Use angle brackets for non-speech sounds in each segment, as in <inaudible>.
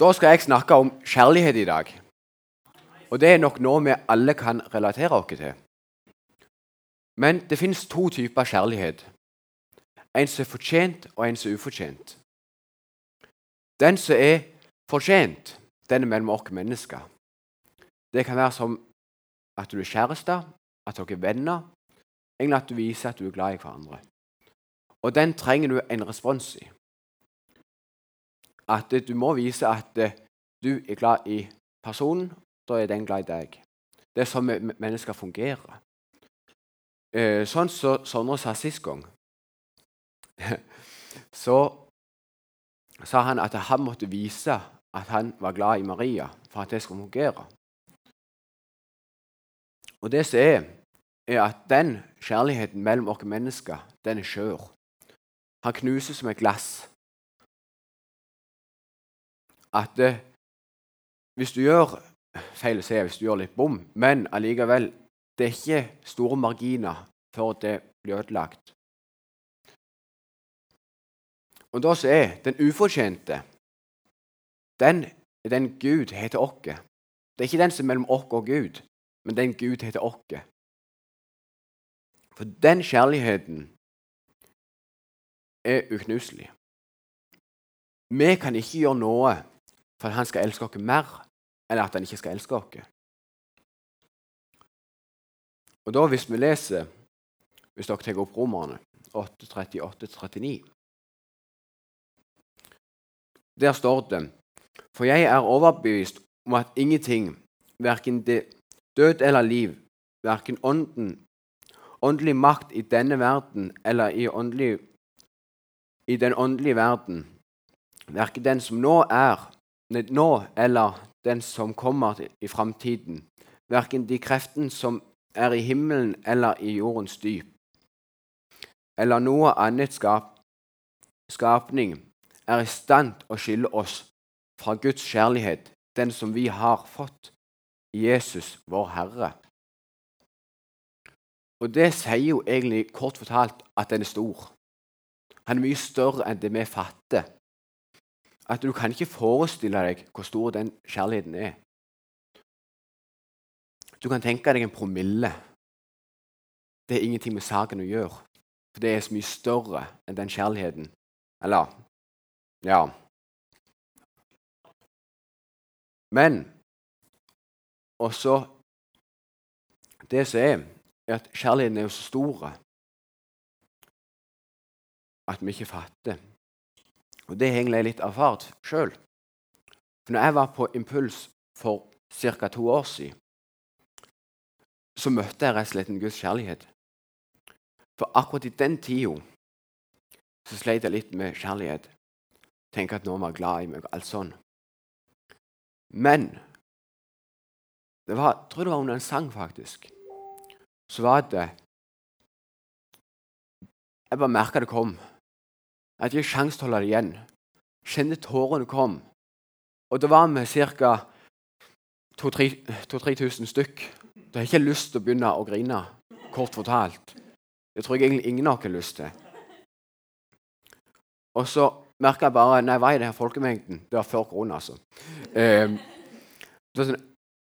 Da skal jeg snakke om kjærlighet i dag. Og det er nok noe vi alle kan relatere oss til. Men det finnes to typer kjærlighet. En som er fortjent, og en som er ufortjent. Den som er fortjent, den er mellom oss mennesker. Det kan være som at du er kjæreste, at dere er venner, egentlig at du viser at du er glad i hverandre. Og den trenger du en respons i. At du må vise at du er glad i personen, da er den glad i deg. Det er sånn mennesker fungerer. Eh, sånn som Sondre sa sist gang, <laughs> så sa han at han måtte vise at han var glad i Maria for at det skulle fungere. Og det som er, er at den kjærligheten mellom oss mennesker, den er skjør. Han knuses som et glass. At eh, hvis du gjør feil å si hvis du gjør litt bom, men allikevel det er ikke store marginer før det blir ødelagt. Og da er den ufortjente den er den Gud heter oss. Det er ikke den som er mellom oss og Gud, men den Gud heter oss. For den kjærligheten er uknuselig. Vi kan ikke gjøre noe for at han skal elske oss mer, eller at han ikke skal elske oss. Og da Hvis vi leser hvis dere tar opp Romerne 8.38-39 Der står det For jeg er overbevist om at ingenting, verken død eller liv, verken ånden, åndelig makt i denne verden eller i, åndelig, i den åndelige verden, verken den som nå er, nå eller den som kommer i framtiden, verken de kreftene som er i himmelen eller i jordens dyp, eller noe annet skap, skapning, er i stand å skille oss fra Guds kjærlighet, den som vi har fått i Jesus, vår Herre. Og det sier jo egentlig kort fortalt at den er stor. Han er mye større enn det vi fatter. At du kan ikke forestille deg hvor stor den kjærligheten er. Du kan tenke deg en promille. Det er ingenting med saken å gjøre. For det er så mye større enn den kjærligheten. Eller ja. Men også Det som er, er at kjærligheten er jo så stor at vi ikke fatter. Og Det har jeg litt erfart sjøl. For når jeg var på Impuls for ca. to år siden, så møtte jeg rett og slett en Guds kjærlighet. For akkurat i den tida så sleit jeg litt med kjærlighet. Tenke at noen var glad i meg og alt sånn. Men det var, jeg tror det var under en sang, faktisk. Så var det Jeg bare merka det kom. Jeg hadde ikke sjanse til å holde det igjen. Kjente tårene kom. Og da var vi ca. 2000-3000 stykk. Da har jeg ikke lyst til å begynne å grine, kort fortalt. Det tror jeg egentlig ingen av oss har lyst til. Og så merka jeg bare Nei, hva er det her folkemengden? Det var før korona, altså. Eh, sånn,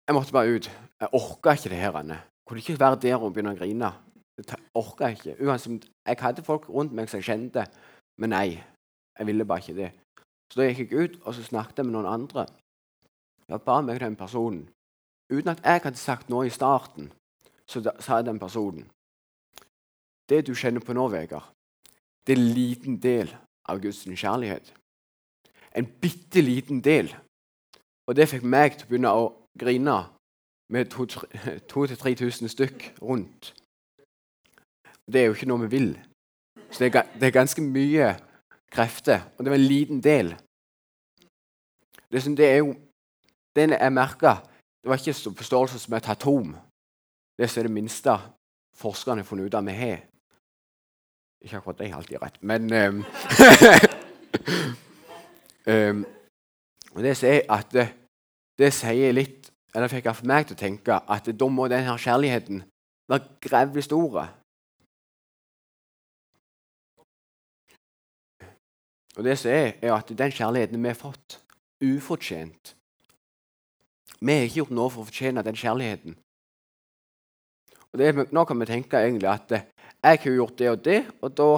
jeg måtte bare ut. Jeg orka ikke det her. Anne. Kunne ikke være der og begynne å grine. Det orka jeg ikke. Uansett, jeg hadde folk rundt meg som jeg kjente, men nei. Jeg ville bare ikke det. Så da gikk jeg ut og så snakket jeg med noen andre. Jeg bare meg den personen. Uten at jeg hadde sagt noe i starten, så sa den personen det du kjenner på nå, Vegard, det er en liten del av Guds kjærlighet. En bitte liten del. Og det fikk meg til å begynne å grine med 2000-3000 stykk rundt. Det er jo ikke noe vi vil. Så det er, det er ganske mye krefter, og det var en liten del. Det, som det er jo Den jeg merka, det var ikke så forståelse som et atom. Det som er det minste forskerne har funnet ut av vi har. Ikke akkurat de har alltid rett, men <laughs> um, um, Det sier at det, det sier litt Eller fikk for meg til å tenke at da må denne kjærligheten være grevlig stor. Og det som er, er at den kjærligheten vi har fått, ufortjent. Vi har ikke gjort noe for å fortjene den kjærligheten. Og det, nå kan vi tenke egentlig at eh, jeg har gjort det og det, og da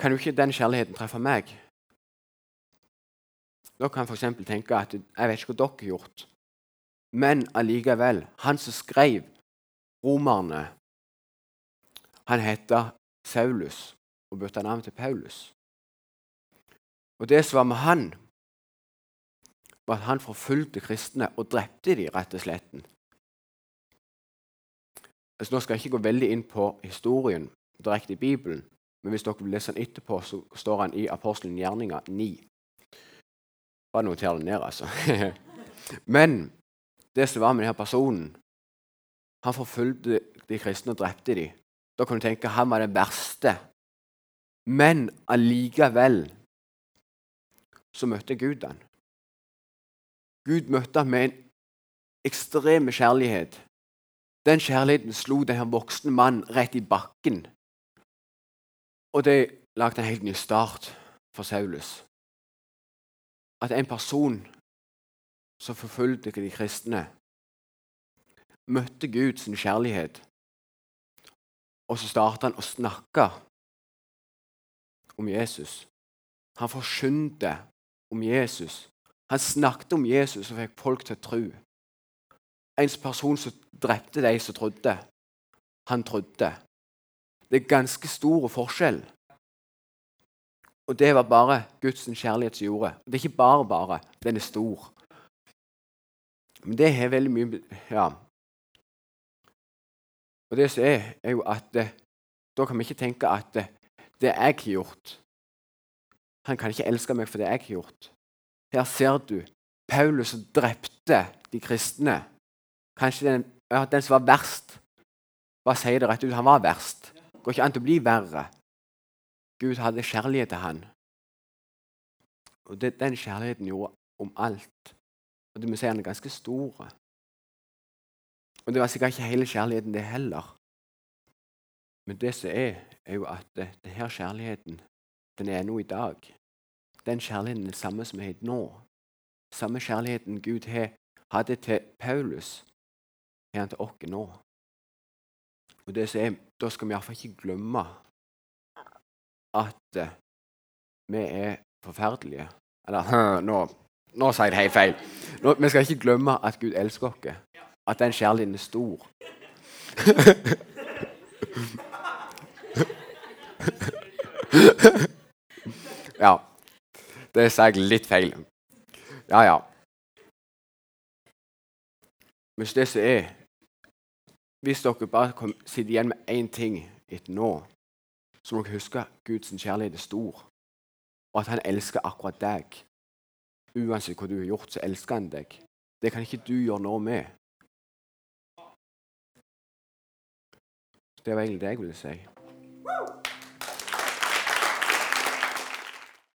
kan jo ikke den kjærligheten treffe meg. Da kan f.eks. tenke at jeg vet ikke hva dere har gjort, men allikevel Han som skrev romerne, han heter Saulus og bytta navn til Paulus. Og det som var med han, var at han forfulgte kristne og drepte dem, rett og slett. Altså, nå skal jeg ikke gå veldig inn på historien direkte i Bibelen, men hvis dere vil lese den etterpå, så står han i Apostelen gjerninga 9. Bare noter det ned, altså. <laughs> men det som var med denne personen Han forfulgte de kristne og drepte dem. Da kan du tenke han var den verste. Men allikevel så møtte Gud han. Gud møtte han med en ekstrem kjærlighet. Den kjærligheten slo denne voksne mannen rett i bakken. Og det lagde en helt ny start for Saulus. At en person som forfulgte de kristne, møtte Guds kjærlighet. Og så startet han å snakke om Jesus. Han forkynte om Jesus. Han snakket om Jesus og fikk folk til å tro. En person som drepte de som trodde. Han trodde. Det er ganske stor forskjell. Og det var bare Guds kjærlighet som gjorde. Det er ikke bare bare. Den er stor. Men det har veldig mye Ja. Og det som er, er jo at da kan vi ikke tenke at det jeg har gjort Han kan ikke elske meg for det jeg har gjort. Her ser du Paulus som drepte de kristne. Kanskje den, den som var verst. Hva sier det rett ut? Han var verst. Det går ikke an til å bli verre. Gud hadde kjærlighet til han. Og det, Den kjærligheten gjorde om alt. Og det må si han er ganske stor. Og det var sikkert ikke hele kjærligheten, det heller. Men det som er, er jo at denne kjærligheten den er nå i dag. Den kjærligheten er den samme som er nå. Samme kjærligheten Gud hadde til Paulus, har han til oss nå. Og det som er, Da skal vi iallfall ikke glemme at uh, vi er forferdelige. Eller <laughs> nå, nå sa jeg det helt feil. Nå, vi skal ikke glemme at Gud elsker oss. At den kjærligheten er stor. <laughs> ja. Det sa jeg litt feil. Ja, ja. Hvis det som er Hvis dere bare sitter igjen med én ting etter nå, så må dere huske at Guds kjærlighet er stor, og at han elsker akkurat deg. Uansett hva du har gjort, så elsker han deg. Det kan ikke du gjøre noe med. Det var egentlig det jeg ville si.